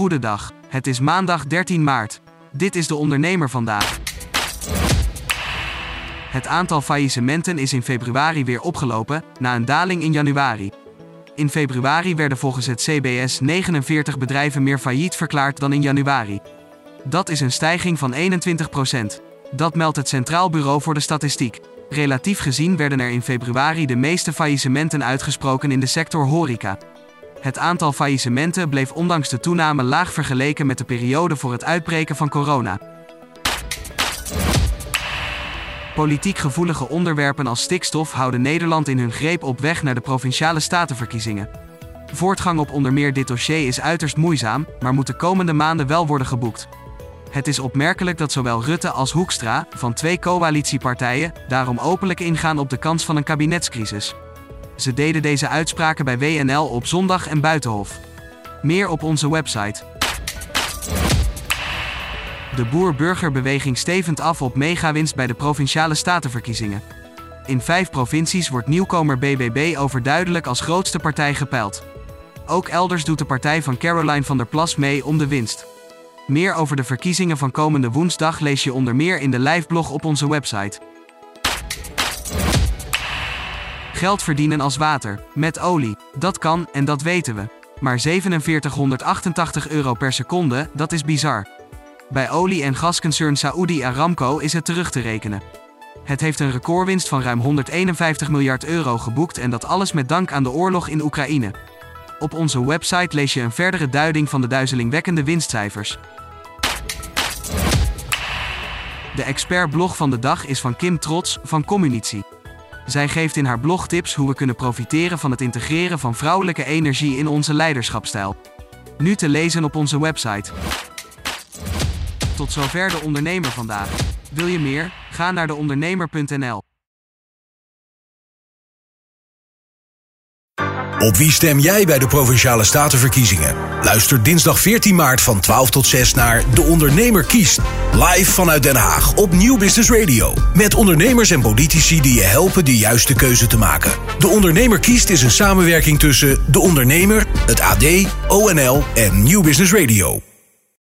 Goedendag. Het is maandag 13 maart. Dit is de ondernemer vandaag. Het aantal faillissementen is in februari weer opgelopen, na een daling in januari. In februari werden volgens het CBS 49 bedrijven meer failliet verklaard dan in januari. Dat is een stijging van 21%. Dat meldt het Centraal Bureau voor de Statistiek. Relatief gezien werden er in februari de meeste faillissementen uitgesproken in de sector horeca. Het aantal faillissementen bleef ondanks de toename laag vergeleken met de periode voor het uitbreken van corona. Politiek gevoelige onderwerpen als stikstof houden Nederland in hun greep op weg naar de provinciale statenverkiezingen. Voortgang op onder meer dit dossier is uiterst moeizaam, maar moet de komende maanden wel worden geboekt. Het is opmerkelijk dat zowel Rutte als Hoekstra, van twee coalitiepartijen, daarom openlijk ingaan op de kans van een kabinetscrisis. Ze deden deze uitspraken bij WNL op zondag en Buitenhof. Meer op onze website. De boer-burgerbeweging stevend af op megawinst bij de provinciale statenverkiezingen. In vijf provincies wordt nieuwkomer BBB overduidelijk als grootste partij gepeild. Ook elders doet de partij van Caroline van der Plas mee om de winst. Meer over de verkiezingen van komende woensdag lees je onder meer in de liveblog op onze website. Geld verdienen als water, met olie. Dat kan en dat weten we. Maar 4788 euro per seconde, dat is bizar. Bij olie- en gasconcern Saudi Aramco is het terug te rekenen. Het heeft een recordwinst van ruim 151 miljard euro geboekt en dat alles met dank aan de oorlog in Oekraïne. Op onze website lees je een verdere duiding van de duizelingwekkende winstcijfers. De expertblog van de dag is van Kim Trots van Communitie. Zij geeft in haar blog tips hoe we kunnen profiteren van het integreren van vrouwelijke energie in onze leiderschapstijl. Nu te lezen op onze website. Tot zover de ondernemer vandaag. Wil je meer? Ga naar deondernemer.nl. Op wie stem jij bij de Provinciale Statenverkiezingen? Luister dinsdag 14 maart van 12 tot 6 naar De Ondernemer kiest. Live vanuit Den Haag op Nieuw Business Radio. Met ondernemers en politici die je helpen de juiste keuze te maken. De Ondernemer kiest is een samenwerking tussen De Ondernemer, het AD, ONL en Nieuw Business Radio.